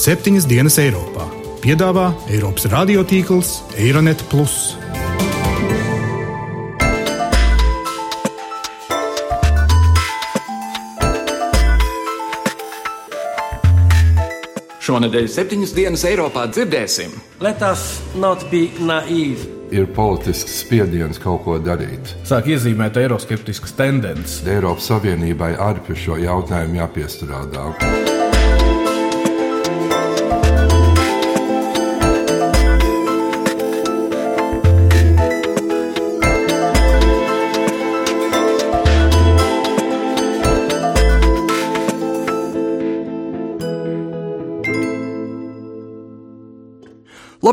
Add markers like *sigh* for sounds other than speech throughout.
septiņas dienas Eiropā. Piedāvā Eiropas radiotīkls Eironet. Šonadēļ septiņas dienas Eiropā dzirdēsim. Let us not be naive. ir politisks spiediens kaut ko darīt. Sāk iezīmēt eiroskeptiskas tendences. Eiropas Savienībai arī pie šo jautājumu jāpiestrādā.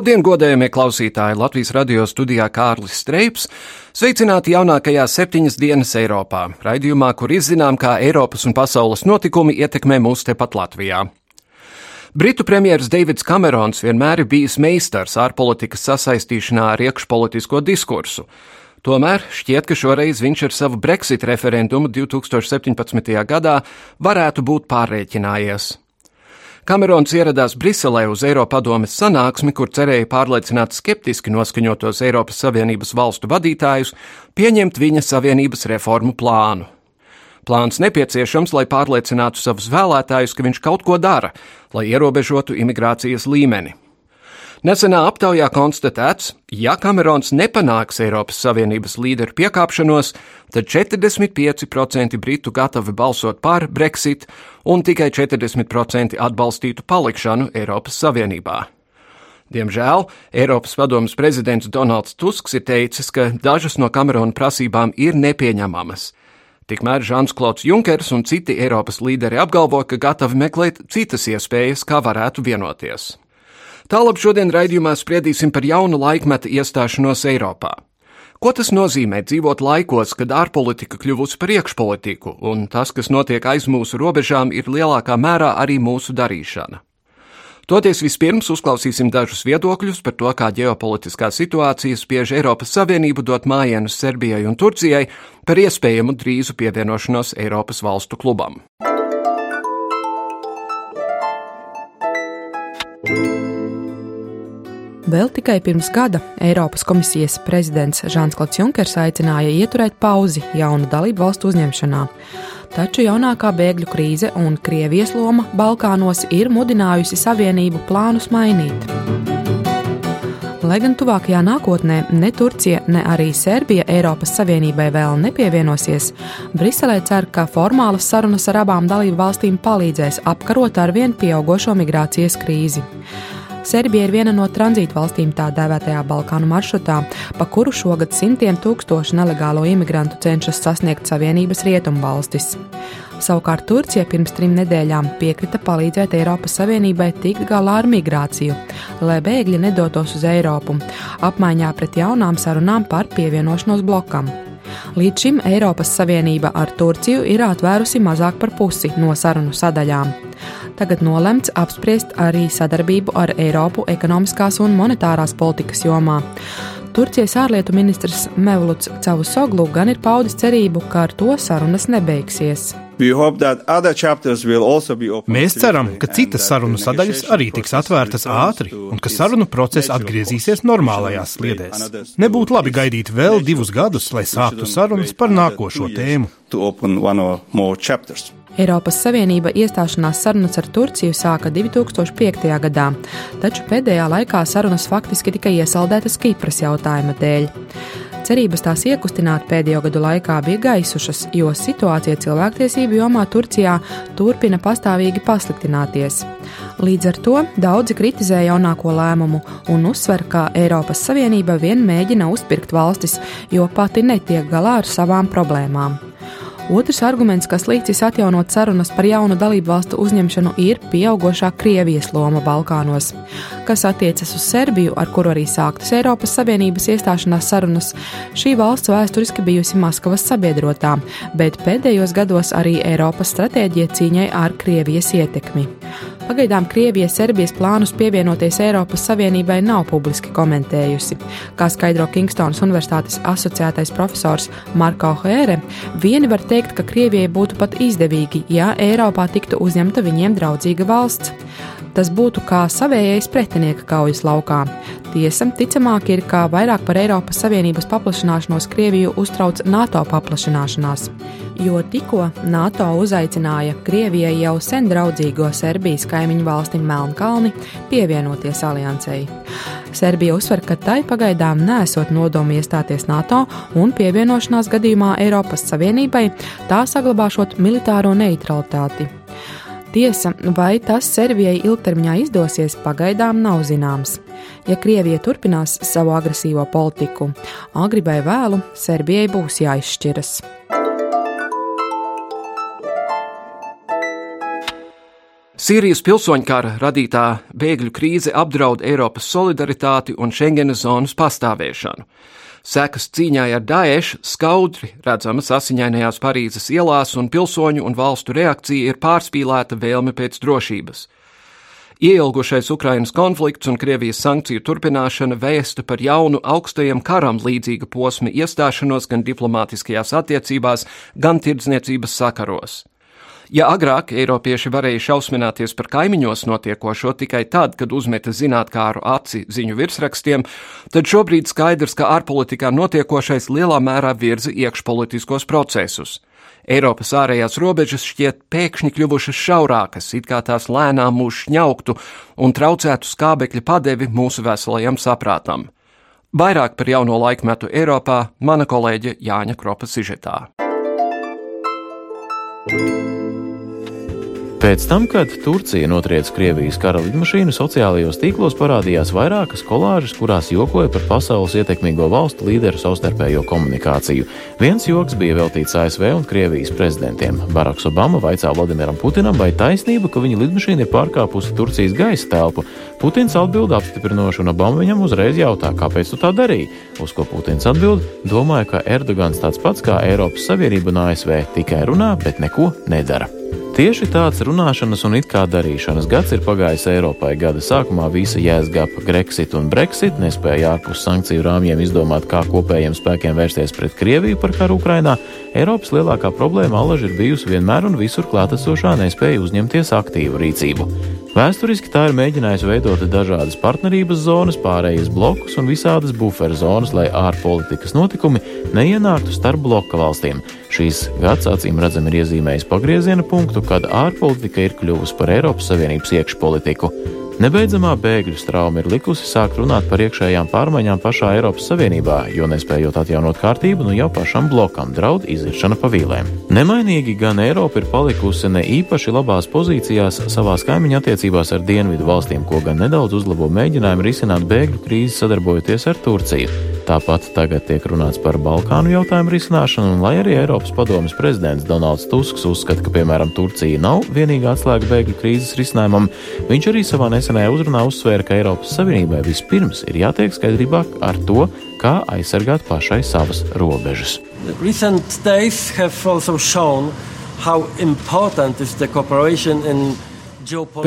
Labdien, godējamie klausītāji! Latvijas radio studijā Kārlis Streips. Sveicināti jaunākajā septiņas dienas Eiropā, raidījumā, kur izzinām, kā Eiropas un pasaules notikumi ietekmē mūs tepat Latvijā. Britu premjerministrs Deivids Kamerons vienmēr ir bijis meistars ārpolitikas sasaistīšanā ar iekšpolitisko diskursu. Tomēr šķiet, ka šoreiz viņš ar savu Brexit referendumu 2017. gadā varētu būt pārreķinājies. Kamerons ieradās Briselē uz Eiropadomes sanāksmi, kur cerēja pārliecināt skeptiski noskaņotos Eiropas Savienības valstu vadītājus pieņemt viņa Savienības reformu plānu. Plāns nepieciešams, lai pārliecinātu savus vēlētājus, ka viņš kaut ko dara, lai ierobežotu imigrācijas līmeni. Nesenā aptaujā konstatēts, ja Kamerons nepanāks Eiropas Savienības līderu piekāpšanos, tad 45% britu gatavi balsot par Brexit un tikai 40% atbalstītu palikšanu Eiropas Savienībā. Diemžēl Eiropas padomas prezidents Donalds Tusks ir teicis, ka dažas no Kamerona prasībām ir nepieņemamas. Tikmēr Žants Klauds Junkers un citi Eiropas līderi apgalvo, ka gatavi meklēt citas iespējas, kā varētu vienoties. Tālāk šodien raidījumā spriedīsim par jaunu laikmetu iestāšanos Eiropā. Ko tas nozīmē dzīvot laikos, kad ārpolitika kļuvusi par iekšpolitiku, un tas, kas notiek aiz mūsu robežām, ir lielākā mērā arī mūsu darīšana? Toties vispirms uzklausīsim dažus viedokļus par to, kā ģeopolitiskā situācija spiež Eiropas Savienību dot mājienus Serbijai un Turcijai par iespējamu drīzu pievienošanos Eiropas valstu klubam. Vēl tikai pirms gada Eiropas komisijas prezidents Žāns-Klauds Junkers aicināja ieturēt pauzi jaunu dalību valstu uzņemšanā. Taču jaunākā bēgļu krīze un Krievijas loma Balkānos ir mudinājusi Savienību plānus mainīt. Lai gan tuvākajā nākotnē ne Turcija, ne arī Serbija Eiropas Savienībai vēl nepievienosies, Briselē cer, ka formālas sarunas ar abām dalību valstīm palīdzēs apkarot arvien pieaugušo migrācijas krīzi. Serbija ir viena no tranzīta valstīm tā dēvētajā Balkānu maršrutā, pa kuru šogad simtiem tūkstošu nelegālo imigrantu cenšas sasniegt Savienības rietumu valstis. Savukārt Turcija pirms trim nedēļām piekrita palīdzēt Eiropas Savienībai tikt galā ar migrāciju, lai bēgļi nedotos uz Eiropu, apmaiņā pret jaunām sarunām par pievienošanos blokam. Līdz šim Eiropas Savienība ar Turciju ir atvērusi mazāk par pusi no sarunu sadaļām. Tagad nolemts apspriest arī sadarbību ar Eiropu ekonomiskās un monetārās politikas jomā. Turcijas ārlietu ministrs Mevluts Cavusoglu gan ir paudis cerību, ka ar to sarunas nebeigsies. Mēs ceram, ka citas sarunu sadaļas arī tiks atvērtas ātri un ka sarunu process atgriezīsies normālajās sliedēs. Nebūtu labi gaidīt vēl divus gadus, lai sāktu sarunas par nākošo tēmu. Eiropas Savienība iestāšanās sarunas ar Turciju sāka 2005. gadā, taču pēdējā laikā sarunas faktiski tika iesaldētas Kipras jautājuma dēļ. Cerības tās iekustināt pēdējo gadu laikā bija gaisušas, jo situācija cilvēktiesību jomā Turcijā turpina pastāvīgi pasliktināties. Līdz ar to daudzi kritizē jaunāko lēmumu un uzsver, ka Eiropas Savienība vien mēģina uzpirkt valstis, jo pati netiek galā ar savām problēmām. Otrs arguments, kas līdzis atjaunot sarunas par jaunu dalību valstu uzņemšanu, ir pieaugušā Krievijas loma Balkānos. Kas attiecas uz Serbiju, ar kuru arī sāktas Eiropas Savienības iestāšanās sarunas, šī valsts vēsturiski bijusi Maskavas sabiedrotā, bet pēdējos gados arī Eiropas stratēģija cīņai ar Krievijas ietekmi. Pagaidām Krievija Serbijas plānus pievienoties Eiropas Savienībai nav publiski komentējusi. Kā skaidro Kingstonas Universitātes asociētais profesors Marko Hēre, vieni var teikt, ka Krievijai būtu pat izdevīgi, ja Eiropā tiktu uzņemta viņiem draudzīga valsts. Tas būtu kā savējais pretinieka kaujas laukā. Tiesa, ticamāk ir, ka vairāk par Eiropas Savienības paplašināšanos Krieviju uztrauc NATO paplašināšanās. Jo tikko NATO uzaicināja Krievijai jau sen draudzīgo Serbijas kaimiņu valsti Melnkalni pievienoties aliansei. Serbija uzsver, ka tai pagaidām nesot nodomu iestāties NATO un pievienošanās gadījumā Eiropas Savienībai tā saglabāšot militāro neutralitāti. Tiesa, vai tas Serbijai ilgtermiņā izdosies, pagaidām nav zināms. Ja Krievija turpinās savu agresīvo politiku, agri vai vēlu Serbijai būs jāizšķiras. Sīrijas pilsoņkara radītā bēgļu krīze apdraud Eiropas solidaritāti un Schengenas zonas pastāvēšanu. Sekas cīņai ar Daešu skaudri redzamas asiņainajās Parīzes ielās, un pilsoņu un valstu reakcija ir pārspīlēta vēlme pēc drošības. Ieilgušais Ukrainas konflikts un Krievijas sankciju turpināšana vēsta par jaunu augstajam karam līdzīga posma iestāšanos gan diplomātiskajās attiecībās, gan tirdzniecības sakaros. Ja agrāk Eiropieši varēja šausmināties par kaimiņos notiekošo tikai tad, kad uzmeta zinātnākāru aci ziņu virsrakstiem, tad šobrīd skaidrs, ka ārpolitikā notiekošais lielā mērā virza iekšpolitiskos procesus. Eiropas ārējās robežas šķiet pēkšņi kļuvušas šaurākas, it kā tās lēnām mūs šņauktu un traucētu skābekļa padevi mūsu veselajam saprātam. Vairāk par jauno laikmetu Eiropā mana kolēģe Jāņa Kropa Sižetā. Pēc tam, kad Turcija notriec Krievijas kara lidmašīnu, sociālajos tīklos parādījās vairākas kolāžas, kurās jokoja par pasaules ietekmīgo valstu līderu savstarpējo komunikāciju. Viens joks bija veltīts ASV un Krievijas prezidentiem. Baraks Obama vaicā Vladimiram Putinam, vai taisnība, ka viņa lidmašīna ir pārkāpusi Turcijas gaisa telpu. Putins atbild apstiprinoši, un Obama viņam uzreiz jautā, kāpēc tu tā darīji. Uz ko Putins atbild: Domāju, ka Erdogans tāds pats kā Eiropas Savienība un ASV tikai runā, bet neko nedara. Tieši tāds runāšanas un it kā darīšanas gads ir pagājis Eiropai. Gada sākumā visa jēzgapa Grexit un Brexit nespēja ārpus sankciju rāmjiem izdomāt, kā kopējiem spēkiem vērsties pret Krieviju par karu Ukrainā. Eiropas lielākā problēma alaži ir bijusi vienmēr un visur klātesošā nespēja uzņemties aktīvu rīcību. Vēsturiski tā ir mēģinājusi veidot dažādas partnerības zonas, pārējas blokus un visādas buferu zonas, lai ārpolitikas notikumi neienāktu starp bloka valstīm. Šīs gads acīm redzami ir iezīmējis pagrieziena punktu, kad ārpolitika ir kļuvusi par Eiropas Savienības iekšpolitiku. Nebeidzamā bēgļu strauma ir likusi sākt runāt par iekšējām pārmaiņām pašā Eiropas Savienībā, jo nespējot atjaunot kārtību, nu jau pašam blokam draud iziršana pa vīlēm. Nemainīgi gan Eiropa ir palikusi ne īpaši labās pozīcijās savās kaimiņu attiecībās ar dienvidu valstīm, ko gan nedaudz uzlabo mēģinājumu risināt bēgļu krīzi sadarbojoties ar Turciju. Tāpat tagad tiek runāts par Balkānu jautājumu risināšanu, un lai arī Eiropas padomjas prezidents Donalds Tusks uzskata, ka, piemēram, Turcija nav vienīgā atslēga bēgļu krīzes risinājumam, viņš arī savā nesenajā uzrunā uzsvēra, ka Eiropas Savienībai vispirms ir jātiek skaidrībā ar to, kā aizsargāt pašai savas robežas.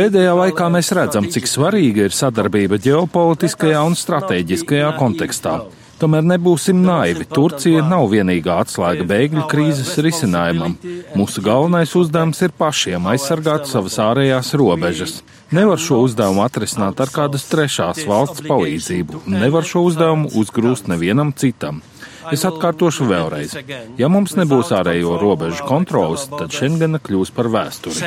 Pēdējā laikā mēs redzam, cik svarīga ir sadarbība ģeopolitiskajā un strateģiskajā kontekstā. Tomēr nebūsim naivi. Turcija nav vienīgā atslēga bēgļu krīzes risinājumam. Mūsu galvenais uzdevums ir pašiem aizsargāt savas ārējās robežas. Nevar šo uzdevumu atrisināt ar kādas trešās valsts palīdzību. Nevar šo uzdevumu uzgrūst nevienam citam. Es atkārtošu vēlreiz. Ja mums nebūs ārējo robežu kontrolas, tad Schengena kļūs par vēsturi.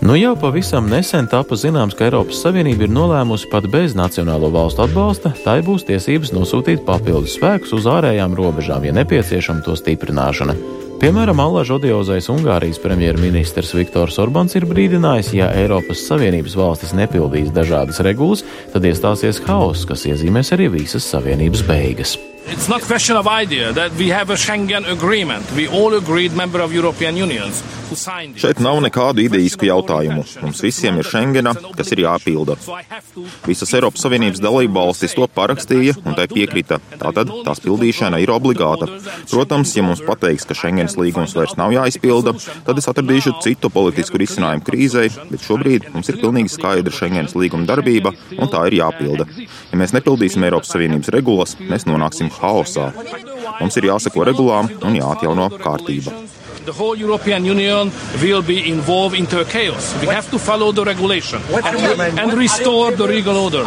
Nu jau pavisam nesen tapa zināms, ka Eiropas Savienība ir nolēmusi pat bez nacionālo valstu atbalsta, tai būs tiesības nosūtīt papildus spēkus uz ārējām robežām, ja nepieciešama to stiprināšana. Piemēram, Allaž odiozais Ungārijas premjerministrs Viktors Orbāns ir brīdinājis, ja Eiropas Savienības valstis nepildīs dažādas regulas, tad iestāsies haoss, kas iezīmēs arī visas Savienības beigas. It's not question of idea that we have a Schengen agreement. We all agreed member of European Unions. Šeit nav nekādu ideisku jautājumu. Mums visiem ir Schengena, kas ir jāpilda. Visas Eiropas Savienības dalība valstis to parakstīja un tai piekrita. Tātad tās pildīšana ir obligāta. Protams, ja mums pateiks, ka Schengens līgums vairs nav jāizpilda, tad es atradīšu citu politisku risinājumu krīzei, bet šobrīd mums ir pilnīgi skaidra Schengens līguma darbība un tā ir jāpilda. Ja mēs nepildīsim Eiropas Savienības regulas, mēs nonāksim haosā. Mums ir jāsako regulām un jāatjauno kārtība the whole European Union will be involved into a chaos. We have to follow the regulation and restore the legal order.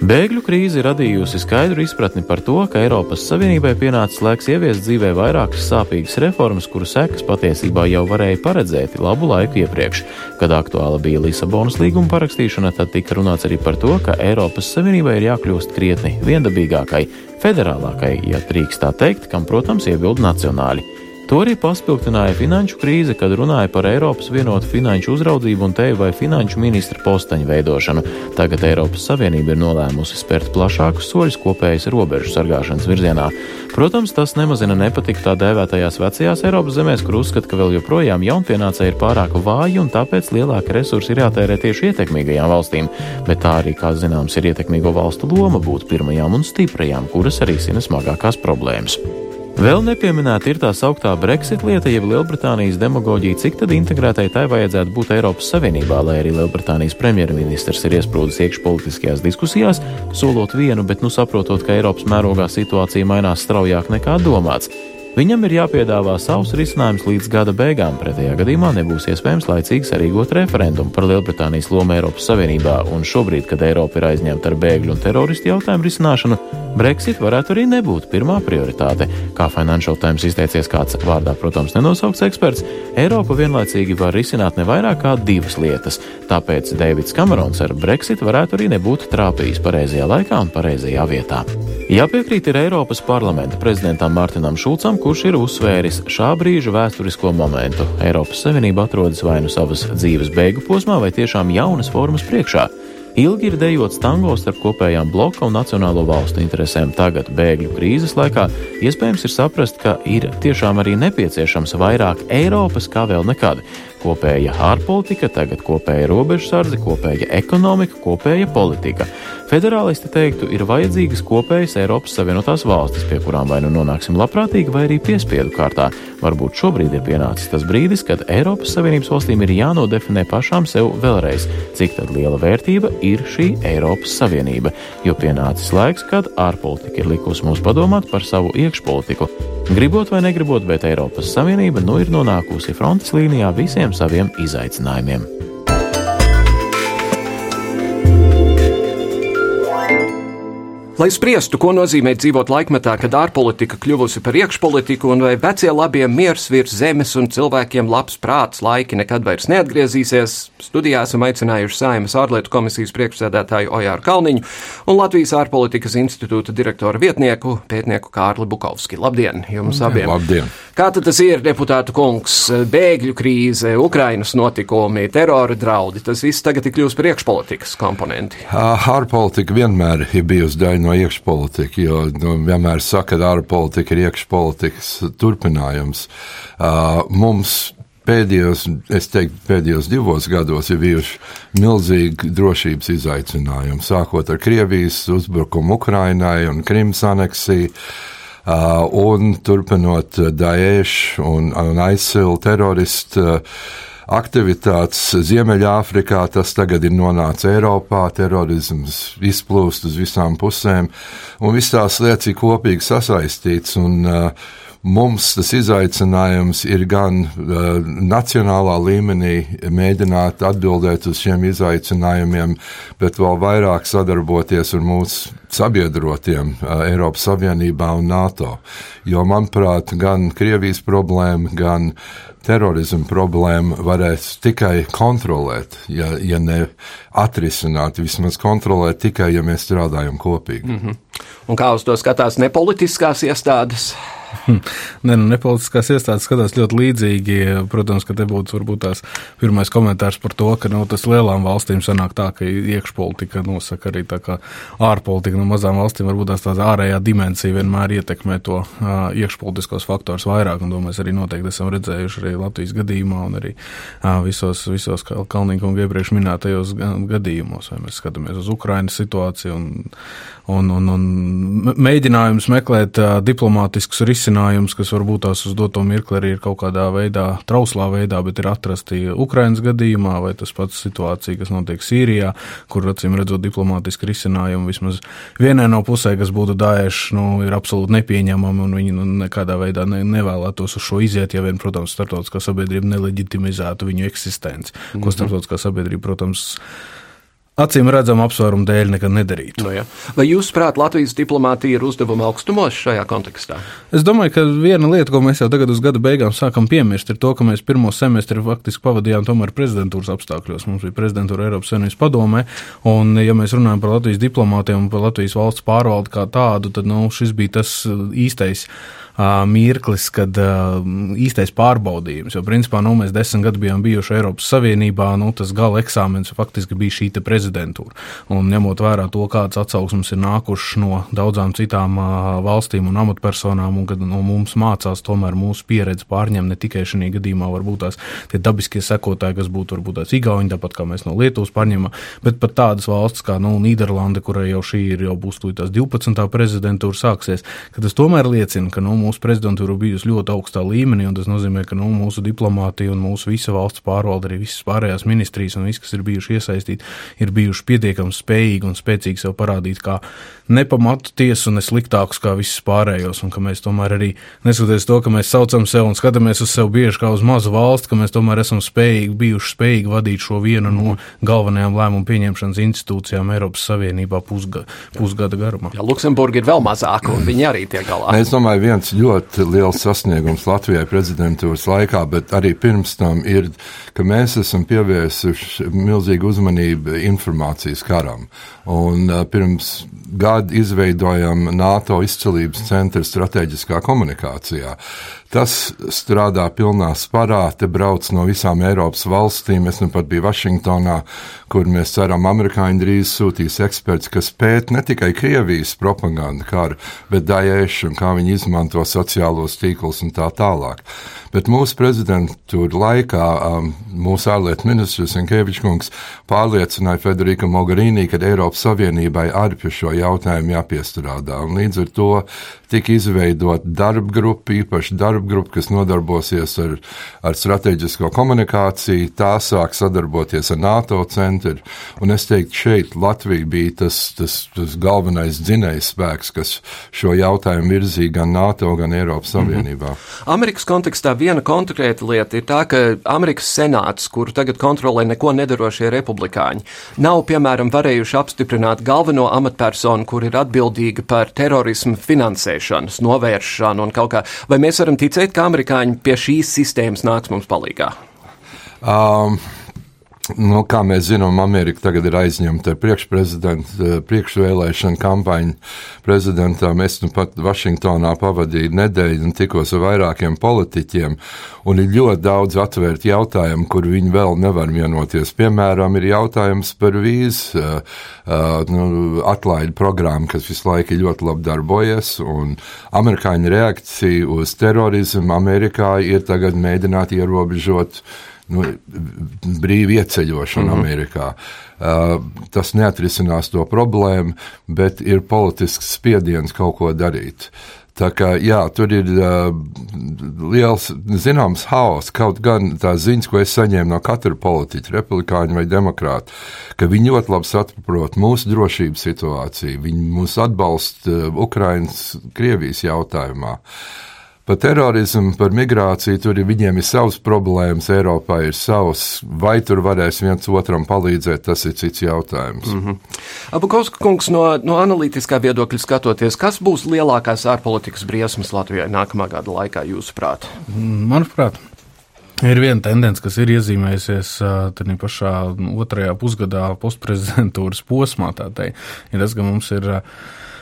Bēgļu krīze radījusi skaidru izpratni par to, ka Eiropas Savienībai pienācis laiks ieviest dzīvē vairākas sāpīgas reformas, kuru sekas patiesībā jau varēja paredzēt labu laiku iepriekš. Kad aktuāla bija Lisabonas līguma parakstīšana, tad tika runāts arī par to, ka Eiropas Savienībai ir jākļūst krietni viendabīgākai, federālākai, ja drīkst tā teikt, kam, protams, iebildu nacionāli. To arī paspildināja finanšu krīze, kad runāja par Eiropas vienotu finanšu uzraudzību un teju vai finanšu ministra posteņu veidošanu. Tagad Eiropas Savienība ir nolēmusi spērt plašākus soļus kopējas robežu sargāšanas virzienā. Protams, tas nemazina nepatiku tā dēvētajās vecajās Eiropas zemēs, kur uzskata, ka vēl joprojām jaunpienācēji ir pārāk vāji un tāpēc lielāka resursa ir jātērē tieši ietekmīgajām valstīm. Bet tā arī, kā zināms, ir ietekmīgo valstu loma būt pirmajām un stiprajām, kuras arī sina smagākās problēmas. Vēl nepieminēta ir tā sauktā Brexit lieta, jeb Lielbritānijas demagoģija, cik tad integrētai tai vajadzētu būt Eiropas Savienībā, lai arī Lielbritānijas premjerministrs ir iesprūdis iekšpolitiskajās diskusijās, solot vienu, bet nu saprotot, ka Eiropas mērogā situācija mainās straujāk nekā domāts. Viņam ir jāpiedāvā savs risinājums līdz gada beigām, pretējā gadījumā nebūs iespējams laicīgi sarīkot referendumu par Lielbritānijas lomu Eiropas Savienībā, un šobrīd, kad Eiropa ir aizņemta ar bēgļu un teroristu jautājumu risināšanu, Brexit varētu arī nebūt pirmā prioritāte. Kā Financial Times izteicies kāds vārdā, protams, nenosaukts eksperts, Eiropa vienlaicīgi var risināt ne vairāk kā divas lietas, tāpēc Deivids Kamerons ar Brexit varētu arī nebūt trāpījis pareizajā laikā un pareizajā vietā. Jāpiekrīt ir Eiropas parlamenta prezidentam Mārtiņam Šulcam, kurš ir uzsvēris šā brīža vēsturisko momentu. Eiropas Savienība atrodas vai nu savas dzīves beigu posmā, vai tiešām jaunas formas priekšā. Ilgi ir dejots tango starp kopējām bloka un nacionālo valstu interesēm. Tagad, bēgļu krīzes laikā, iespējams ir saprast, ka ir tiešām arī nepieciešams vairāk Eiropas kā vēl nekad. Kopēja ārpolitika, tagad kopēja robežsardze, kopēja ekonomika, kopēja politika. Federālisti teiktu, ir vajadzīgas kopējas Eiropas Savienotās valstis, pie kurām vai nu nonāksim labprātīgi, vai arī piespiedu kārtā. Varbūt šobrīd ir pienācis tas brīdis, kad Eiropas Savienības valstīm ir jānodefinē pašām sev vēlreiz, cik liela vērtība ir šī Eiropas Savienība, jo pienācis laiks, kad ārpolitika ir likusi mums padomāt par savu iekšpolitiku. Gribot vai negribot, bet Eiropas Savienība nu ir nonākusi frontes līnijā visiem saviem izaicinājumiem. Lai spriestu, ko nozīmē dzīvot laikmetā, kad ārpolitika kļuvusi par iekšpolitiku, un vai vecie labie miers virs zemes un cilvēkiem labs prāts laiki nekad vairs neatgriezīsies, studijā esam aicinājuši Saimas ārlietu komisijas priekšsēdētāju Ojāru Kalniņu un Latvijas ārpolitikas institūta direktoru vietnieku, pētnieku Kārli Bukovski. Labdien jums abiem! Labdien! Kā tad tas ir, deputātu kungs? Bēgļu krīze, Ukrainas notikumi, terora draudi, tas viss tagad ir kļūst par iekšpolitikas komponenti. Ārpolitika vienmēr ir bijusi daļa no no iekšpolitika, jo nu, vienmēr saka, ka ārpolitika ir iekšpolitikas turpinājums. Uh, mums pēdējos, es teiktu, pēdējos divos gados ir bijuši milzīgi drošības izaicinājumi, sākot ar Krievijas uzbrukumu Ukrainai un Krimas aneksiju. Uh, un turpinot Daesh un, un ISIL teroristu uh, aktivitātes Ziemeļāfrikā, tas tagad ir nonācis Eiropā, terorisms izplūst uz visām pusēm, un viss tās lietas ir kopīgi sasaistīts. Un, uh, Mums tas izaicinājums ir gan uh, nacionālā līmenī mēģināt atbildēt uz šiem izaicinājumiem, bet vēl vairāk sadarboties ar mūsu sabiedrotiem uh, Eiropas Savienībā un NATO. Jo, manuprāt, gan Krievijas problēma, gan terorismu problēmu varēs tikai kontrolēt, ja, ja ne atrisināt, vismaz kontrolēt tikai, ja mēs strādājam kopīgi. Mm -hmm. Un kā uz to skatās nepolitiskās iestādes? *laughs* Nē, nu, nepolitiskās iestādes skatās ļoti līdzīgi. Protams, ka te būtu varbūt tās pirmais komentārs par to, ka nu, tas lielām valstīm sanāk tā, ka iekšpolitika nosaka arī tā kā ārpolitika. No mazām valstīm varbūt tās tāda ārējā dimensija vienmēr ietekmē to uh, iekšpolitiskos faktors vairāk, un to mēs arī noteikti esam redzējuši arī Latvijas gadījumā un arī uh, visos, visos Kalnīga un iepriekš minētajos gadījumos. Vai mēs skatāmies uz Ukrainas situāciju un, un, un, un mēģinājums meklēt diplomātiskus risinājumus, kas varbūt tās uz doto mirkli arī ir kaut kādā veidā, trauslā veidā, bet ir atrasti Ukrainas gadījumā, vai tas pats situācija, kas notiek Sīrijā, kur acīm redzot diplomātiski risinājumi vismaz vienai no pusē, kas būtu Daesh, nu, ir absolūti nepieņemami, un viņi nu, nekādā veidā ne, nevēlētos uz šo iziet, ja vien, protams, starptautiskā sabiedrība neleģitimizētu viņu eksistenci, mm -hmm. ko mhm. starptautiskā sabiedrība, protams, acīm redzama apsvērumu dēļ nekad nedarītu. No, nu ja. Vai jūs, prāt, Latvijas diplomātija ir uzdevuma augstumos šajā kontekstā? Es domāju, ka viena lieta, ko mēs jau tagad uz gada beigām sākam piemirst, ir to, ka mēs pirmo semestri faktiski pavadījām tomēr prezidentūras apstākļos. Mums bija prezidentūra Eiropas Savienības padomē, un, ja mēs runājam par Latvijas diplomātiem un par Latvijas valsts pārvaldi kā tādu, tad nu, šis bija tas īstais mirklis, kad īstais pārbaudījums, jo principā nu, mēs desmit gadus bijām bijuši Eiropas Savienībā, nu, tas gala eksāmens faktiski bija šī prezidentūra. Un ņemot vērā to, kādas atsauksmes ir nākušas no daudzām citām valstīm un amatpersonām, un kad no mums mācās, tomēr mūsu pieredze pārņem ne tikai šajā gadījumā, varbūt tās dabiskie sekotāji, kas būtu varbūt tās Igauni, tāpat kā mēs no Lietuvas pārņemam, bet pat tādas valsts kā nu, Nīderlanda, kurai jau šī ir jau būs tās 12. prezidentūra sāksies, ka tas tomēr liecina, ka nu, mūsu prezidentūra bijusi ļoti augstā līmenī, un tas nozīmē, ka nu, mūsu diplomātija un mūsu visa valsts pārvalde, arī visas pārējās ministrijas un viss, kas ir bijuši iesaistīti, ir bijuši pietiekami spējīgi un spēcīgi sev parādīt kā nepamatu tiesu un nesliktākus kā visus pārējos, un ka mēs tomēr arī, neskatoties to, ka mēs saucam sevi un skatāmies uz sevi bieži kā uz mazu valsti, ka mēs tomēr esam spējīgi, bijuši spējīgi vadīt šo vienu no galvenajām lēmumu pieņemšanas institūcijām Eiropas Savienībā pusga, pusgada garumā. Ja, Luksemburga ir vēl mazāka, un viņi arī tiek galā. Es domāju, viens ļoti liels sasniegums Latvijai prezidentūras laikā, bet arī pirms tam ir, ka mēs esam pievērsuši milzīgu uzmanību informācijas karam. Un, pirms gada izveidojam NATO izcelības centru strateģiskā komunikācijā. Tas strādā pilnā sparā, te brauc no visām Eiropas valstīm. Es nu pat biju Vašingtonā, kur mēs ceram, amerikāņi drīz sūtīs eksperts, kas pēt ne tikai Krievijas propagandu karu, bet Daesh un kā viņi izmanto sociālos tīklus un tā tālāk. Bet mūsu prezidentūra laikā um, mūsu ārlietu ministrs Enkevičs kungs pārliecināja Federiku Mogherini, ka Eiropas Savienībai arī pie šo jautājumu jāpiestrādā. Un līdz ar to tika izveidota darba grupa, īpaši darba grupa, kas nodarbosies ar, ar strateģisko komunikāciju. Tā sāk sadarboties ar NATO centru. Un es teiktu, šeit Latvija bija tas, tas, tas galvenais dzinējs spēks, kas šo jautājumu virzīja gan NATO, gan Eiropas mhm. Savienībā. Mm -hmm. Amerikas kontekstā viena konkrēta lieta ir tā, ka Amerikas senāts, kuru tagad kontrolē neko nedarošie republikāņi, nav, piemēram, varējuši apstiprināt galveno amatpersonu, kur ir atbildīga par terorismu finansēšanas, novēršanu un kaut kā. Vai mēs varam ticēt, ka amerikāņi pie šīs sistēmas nāks mums palīgā? Um. Nu, kā mēs zinām, Amerika tagad ir aizņemta ar eh, priekšvēlēšanu kampaņu prezidentam. Es nu pat Vašingtonā pavadīju nedēļu un tikos ar vairākiem politiķiem, un ir ļoti daudz atvērtu jautājumu, kur viņi vēl nevar vienoties. Piemēram, ir jautājums par vīzu uh, uh, nu, atlaidu programmu, kas visu laiku ļoti labi darbojies, un amerikāņu reakcija uz terorismu Amerikā ir tagad mēģināt ierobežot uh, nu, brīvu ieceļošanu mm -hmm. Amerikā. Uh, tas neatrisinās to problēmu, bet ir politisks spiediens kaut ko darīt. Tā kā, jā, tur ir uh, liels, zināms, haoss. Kaut gan tās ziņas, ko es saņēmu no katra politiķa, republikāņa vai demokrāta, ka viņi ļoti labi saprot mūsu drošības situāciju, viņi mūs atbalsta uh, Ukrainas, Krievijas jautājumā. Uh, Par terorismu, par migrāciju, tur ir viņiem ir savas problēmas, Eiropā ir savas. Vai tur varēs viens otram palīdzēt, tas ir cits jautājums. Mm -hmm. Abukovska kungs, no, no analītiskā viedokļa skatoties, kas būs lielākās ārpolitikas briesmas Latvijai nākamā gada laikā, jūsuprāt? Manuprāt, Ir viena tendence, kas ir iezīmējusies tādā pašā otrajā pusgadā postprezidentūras posmā. Ir tas, ka mums ir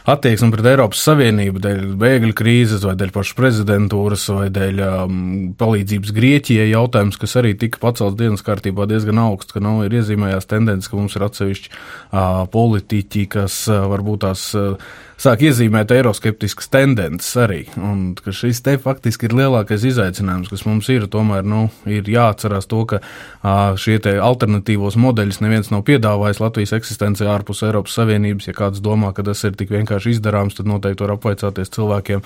attieksme pret Eiropas Savienību dēļ bēgļu krīzes, vai dēļ pašas prezidentūras, vai dēļ um, palīdzības Grieķijai jautājums, kas arī tika pacelts dienas kārtībā diezgan augsts, ka nav ir iezīmējās tendences, ka mums ir atsevišķi uh, politiķi, kas uh, varbūt tās. Uh, sāk iezīmēt eiroskeptiskas tendences arī. Un šis te faktiski ir lielākais izaicinājums, kas mums ir. Tomēr nu, ir jāatcerās to, ka šie alternatīvos modeļus neviens nav piedāvājis Latvijas eksistencē ārpus Eiropas Savienības. Ja kāds domā, ka tas ir tik vienkārši izdarāms, tad noteikti var apvaicāties cilvēkiem,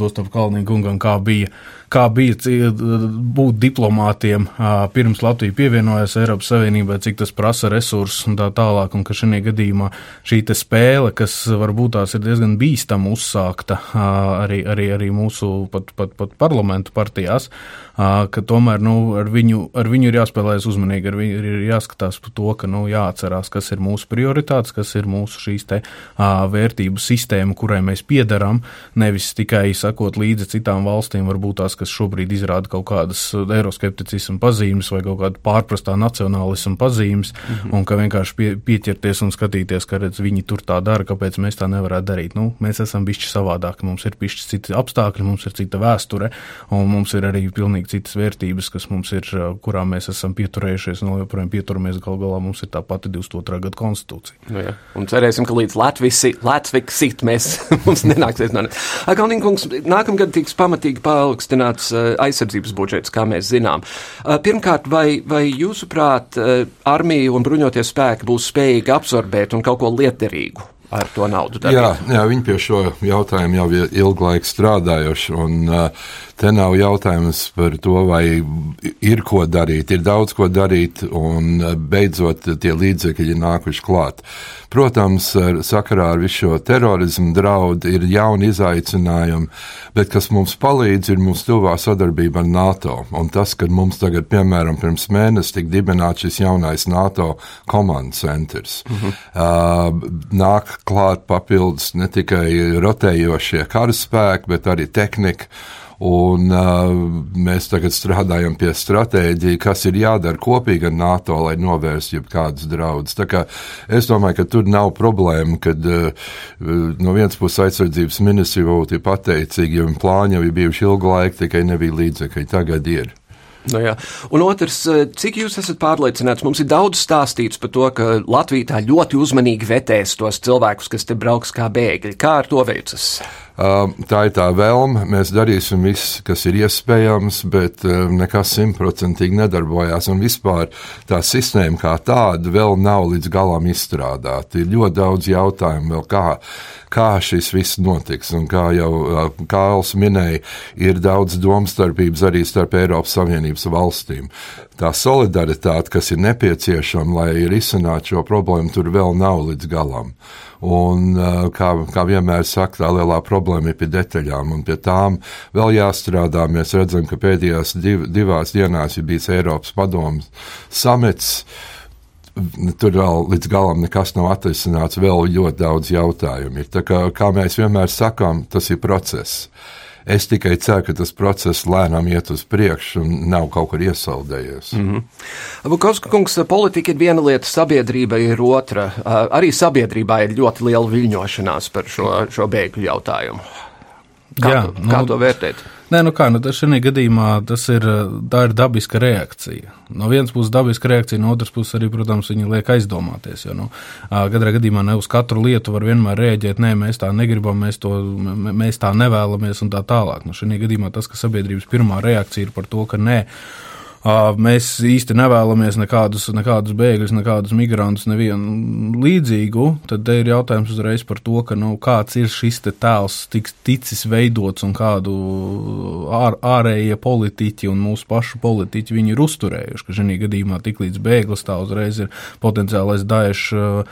tostarp Kalniņa kungam, kā bija kā bija būt diplomātiem pirms Latvija pievienojās Eiropas Savienībai, cik tas prasa resursus un tā tālāk, un ka šajā gadījumā šī spēle, kas varbūt tās ir diezgan bīstama uzsākta arī, arī, arī mūsu pat, pat, pat parlamentu partijās, ka tomēr nu, ar, viņu, ar viņu ir jāspēlējas uzmanīgi, ar viņu ir jāskatās par to, ka nu, jāatcerās, kas ir mūsu prioritātes, kas ir mūsu šīs te vērtību sistēma, kurai mēs piedarām, nevis tikai sakot līdzi citām valstīm, varbūt tās, kas šobrīd izrāda kaut kādas eiroskepticismu pazīmes vai kaut kādu pārprastā nacionālismu pazīmes, mm -hmm. un ka vienkārši pie, pieķerties un skatīties, ka redz, viņi tur tā dara, kāpēc mēs tā nevarētu darīt. Nu, mēs esam bišķi savādāki, mums ir bišķi citi apstākļi, mums ir cita vēsture, un mums ir arī pilnīgi citas vērtības, kas mums ir, kurām mēs esam pieturējušies, un joprojām pieturamies gal galā mums ir tā pati 22. gada konstitūcija. Nu, jā. un cerēsim, ka līdz Latvijas sit mēs *laughs* mums nenāksies. Kalniņkungs, nākamgad tiks pamatīgi paaugstināts aizsardzības budžets, kā mēs zinām. Pirmkārt, vai, vai jūsuprāt, armija un bruņoties spēki būs spējīgi absorbēt un kaut ko lietderīgu ar to naudu darīt? Jā, jā, viņi pie šo jautājumu jau ir ilgu laiku strādājuši. Un, uh, Te nav jautājums par to, vai ir ko darīt, ir daudz ko darīt, un beidzot tie līdzekļi ir nākuši klāt. Protams, ar, sakarā ar visu šo terorismu draudu ir jauni izaicinājumi, bet kas mums palīdz, ir mūsu tuvā sadarbība ar NATO. Un tas, ka mums tagad, piemēram, pirms mēneša tika dibināts šis jaunais NATO komandas centrs, mhm. uh, nāk klāt papildus ne tikai rotējošie karaspēki, bet arī tehnika. Un, uh, mēs tagad strādājam pie stratēģija, kas ir jādara kopīgi ar NATO, lai novērstu jebkādas draudus. Es domāju, ka tur nav problēma, kad uh, no vienas puses aizsardzības ministrija būtu pateicīga, jo plāni jau ir bijuši ilgu laiku, tikai nebija līdzekļi. Tagad ir. Nu jā. un otrs, cik jūs esat pārliecināts? Mums ir daudz stāstīts par to, ka Latvija tā ļoti uzmanīgi vetēs tos cilvēkus, kas te brauks kā bēgļi. Kā ar to veicas? Tā ir tā vēlme. Mēs darīsim visu, kas ir iespējams, bet nekas simtprocentīgi nedarbojās. Un vispār tā sistēma kā tāda vēl nav līdz galam izstrādāta. Ir ļoti daudz jautājumu vēl kā, kā šis viss notiks. Un kā jau Kāls minēja, ir daudz domstarpības arī starp Eiropas Savienības valstīm. Tā solidaritāte, kas ir nepieciešama, lai risinātu šo problēmu, tur vēl nav līdz galam. Un, kā, kā vienmēr saka, tā lielā problēma ir pie detaļām, un pie tām vēl jāstrādā. Mēs redzam, ka pēdējās div, divās dienās ir bijis Eiropas padomus samets. Tur vēl līdz galam nekas nav atrisināts, vēl ļoti daudz jautājumu ir. Tā kā, kā mēs vienmēr sakām, tas ir process. Es tikai ceru, ka tas process lēnām iet uz priekšu un nav kaut kur iesaldējies. Mm -hmm. Bukovska kungs, politika ir viena lieta, sabiedrība ir otra. Arī sabiedrībā ir ļoti liela viļņošanās par šo, šo bēgļu jautājumu. Kā, Jā, to, kā nu, to vērtēt? Nē, nu kā, nu šajā gadījumā tas ir, ir dabiska reakcija. No vienas puses dabiska reakcija, no otras puses arī, protams, viņi liek aizdomāties. Jo, nu, katrā gadījumā ne uz katru lietu var vienmēr rēģēt, nē, mēs tā negribam, mēs, to, mēs tā nevēlamies un tā tālāk. Nu, šajā gadījumā tas, ka sabiedrības pirmā reakcija ir par to, ka nē, Mēs īsti nevēlamies nekādus, nekādus bēgļus, nekādus migrantus, nevienu līdzīgu. Tad ir jautājums uzreiz par to, ka, nu, kāds ir šis tēls tiks ticis veidots un kādu ār, ārējie politiķi un mūsu pašu politiķi viņi ir uzturējuši. Ka šajā gadījumā tik līdz bēglis tā uzreiz ir potenciālais daiešu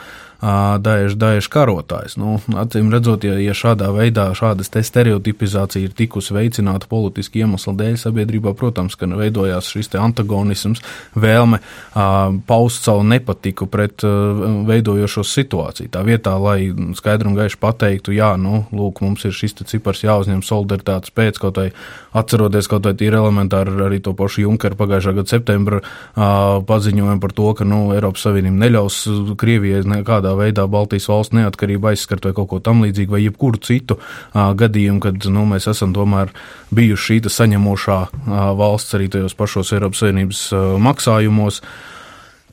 Daesh, Daesh karotājs. Nu, acīm redzot, ja, ja šādā veidā šādas stereotipizācija ir tikusi veicināta politiski iemeslu dēļ sabiedrībā, protams, ka veidojās šis antagonisms, vēlme uh, paust savu nepatiku pret uh, veidojošo situāciju. Tā vietā, lai skaidri un gaiši pateiktu, jā, nu, lūk, mums ir šis cipars jāuzņem solidaritātes pēc, kaut vai atceroties kaut vai tīri elementāri arī to pašu Junkeru pagājušā gada septembra uh, paziņojumu par to, ka, nu, Eiropas Savienība neļaus Krievijai nekādā kādā veidā Baltijas valsts neatkarību aizskart vai kaut ko tam līdzīgu, vai jebkuru citu uh, gadījumu, kad nu, mēs esam tomēr bijuši šī saņemošā uh, valsts arī tajos pašos Eiropas Savienības uh, maksājumos.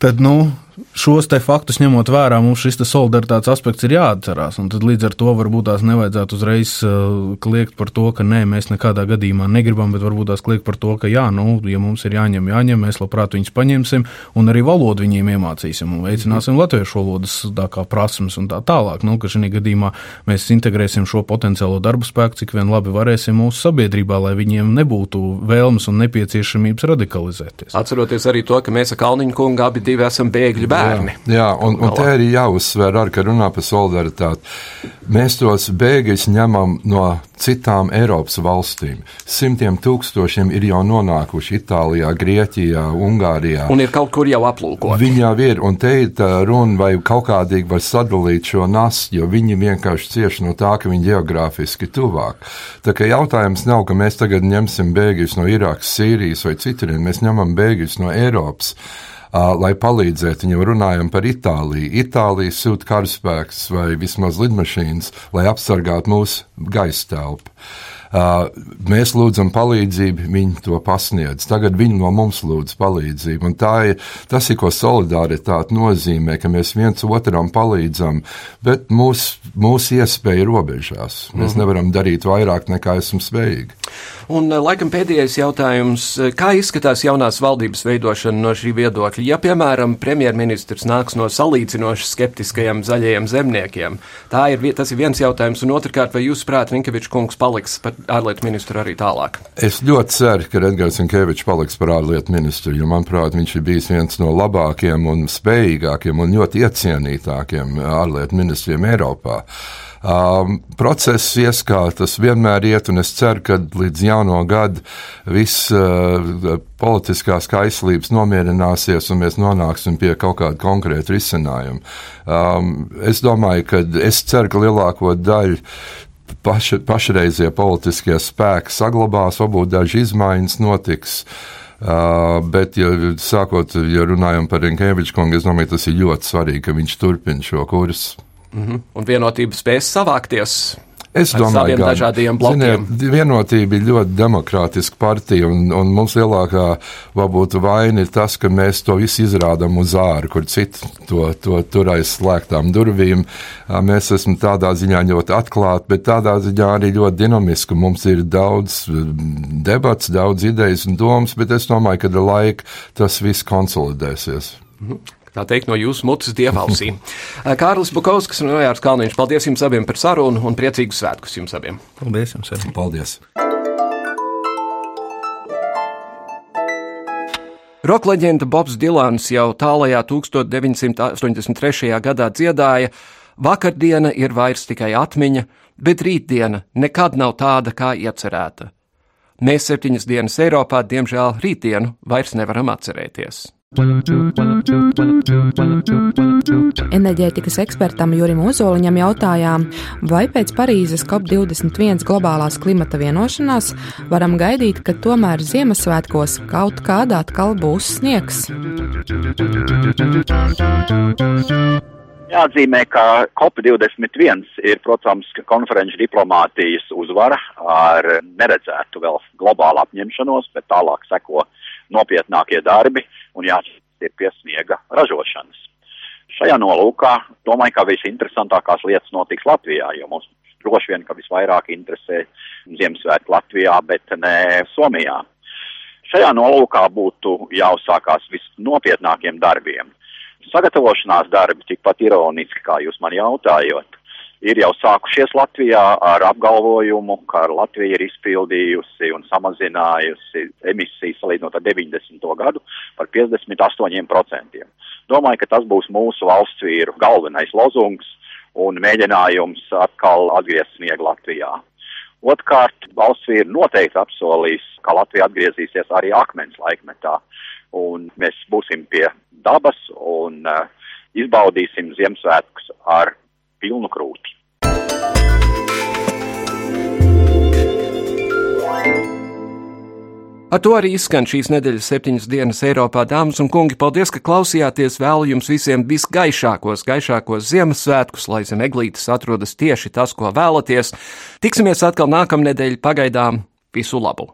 Tad, nu, šos te faktus ņemot vērā, mums šis solidaritātes aspekts ir jāatcerās. Tad līdz ar to varbūt tās nevajadzētu uzreiz uh, kliegt par to, ka nē, mēs nekādā gadījumā negribam, bet varbūt tās kliegt par to, ka jā, nu, ja mums ir jāņem, jāņem, mēs labprāt viņus paņemsim un arī valodu viņiem iemācīsim un veicināsim mm. latviešu valodas prasmes un tā tālāk. Nu, ka šī gadījumā mēs integrēsim šo potenciālo darbu spēku, cik vien labi varēsim mūsu sabiedrībā, lai viņiem nebūtu vēlmes un nepieciešamības radikalizēties. Atceroties arī to, ka mēs ar Kalniņu kungu abi esam bēgļi bērni. Jā, jā un, un te arī jāuzsver, ar, ka runā par solidaritāti. Mēs tos bēgļus ņemam no citām Eiropas valstīm. Simtiem tūkstošiem ir jau nonākuši Itālijā, Grieķijā, Ungārijā. Un ir kaut kur jau aplūkoti. Viņi jau ir, un te ir runa, vai kaut kādīgi var sadalīt šo nastu, jo viņi vienkārši cieši no tā, ka viņi geogrāfiski tuvāk. Tā kā jautājums nav, ka mēs tagad ņemsim bēgļus no Irākas, Sīrijas vai citurien, mēs ņemam bēgļus no Eiropas lai palīdzētu. Viņam runājam par Itāliju. Itālija sūta karaspēks vai vismaz lidmašīnas, lai apsargātu mūsu gaisa telpu. Mēs lūdzam palīdzību, viņi to pasniedz. Tagad viņi no mums lūdz palīdzību. Ir tas, ir, ko solidaritāte nozīmē, ka mēs viens otram palīdzam, bet mūsu mūs iespēja robežās. Mēs mm -hmm. nevaram darīt vairāk nekā esam spējīgi. Un, laikam, pēdējais jautājums. Kā izskatās jaunās valdības veidošana no šī viedokļa? Ja, piemēram, premjerministrs nāks no salīdzinoši skeptiskajiem zaļajiem zemniekiem, ir, tas ir viens jautājums. Un otrkārt, vai jūs prāt, Rinkevičs kungs paliks par ārlietu ministru arī tālāk? Es ļoti ceru, ka Edgars Rinkevičs paliks par ārlietu ministru, jo, manuprāt, viņš ir bijis viens no labākajiem un spējīgākiem un ļoti iecienītākiem ārlietu ministriem Eiropā. Um, process ies kā tas vienmēr iet, un es ceru, ka līdz jauno gadu viss uh, politiskās kaislības nomierināsies, un mēs nonāksim pie kaut kāda konkrēta risinājuma. Um, es domāju, ka es ceru, ka lielāko daļu paša, pašreizie politiskie spēki saglabās, varbūt daži izmaiņas notiks. Uh, bet, ja sākot, ja runājam par Rinkeviču kungu, es domāju, tas ir ļoti svarīgi, ka viņš turpina šo kursu. Mm -hmm. Un vienotība spēs savākties. Es domāju, ka dažādiem blokiem. Ziniet, vienotība ir ļoti demokrātiska partija, un, un mums lielākā varbūt vaina ir tas, ka mēs to visu izrādām uz āru, kur citi to, to tur aiz slēgtām durvīm. Mēs esam tādā ziņā ļoti atklāti, bet tādā ziņā arī ļoti dinamiski. Mums ir daudz debats, daudz idejas un domas, bet es domāju, ka ar laiku tas viss konsolidēsies. Mm -hmm tā teikt, no jūsu mutes dievalsīm. Kārlis Bukovskis un Ojārs Kalniņš, paldies jums abiem par sarunu un priecīgus svētkus jums abiem. Paldies jums arī. Paldies! Rokleģenda Bobs Dilans jau tālajā 1983. gadā dziedāja: Vakardiena ir vairs tikai atmiņa, bet rītdiena nekad nav tāda, kā iecerēta. Mēs septiņas dienas Eiropā, diemžēl, rītdienu vairs nevaram atcerēties. Enerģētikas ekspertam Jurim Ozoliņam jautājām, vai pēc Parīzes COP21 globālās klimata vienošanās varam gaidīt, ka tomēr Ziemassvētkos kaut kādā atkal būs sniegs. Jāatzīmē, ka COP21 ir, protams, konferenču diplomātijas uzvara ar neredzētu vēl globālu apņemšanos, bet tālāk seko nopietnākie darbi un jāķer pie sniega ražošanas. Šajā nolūkā domāju, ka visinteresantākās lietas notiks Latvijā, jo mums droši vien, ka visvairāk interesē Ziemassvētku Latvijā, bet ne Somijā. Šajā nolūkā būtu jāuzsākās visnopietnākiem darbiem. Sagatavošanās darbi tikpat ironiski, kā jūs man jautājot, ir jau sākušies Latvijā ar apgalvojumu, ka Latvija ir izpildījusi un samazinājusi emisijas salīdzinot ar 90. gadu par 58%. Domāju, ka tas būs mūsu valsts vīru galvenais lozungs un mēģinājums atkal atgriezt sniegu Latvijā. Otkārt, valsts vīri noteikti apsolīs, ka Latvija atgriezīsies arī akmens laikmetā, un mēs būsim pie dabas un uh, izbaudīsim Ziemassvētkus ar pilnu krūti. Ar to arī izskan šīs nedēļas septiņas dienas Eiropā. Dāmas un kungi, paldies, ka klausījāties! Vēlu jums visiem visgaišākos, gaišākos Ziemassvētkus, lai zem eglītes atrodas tieši tas, ko vēlaties. Tiksimies atkal nākamnedēļ, pagaidām visu labu!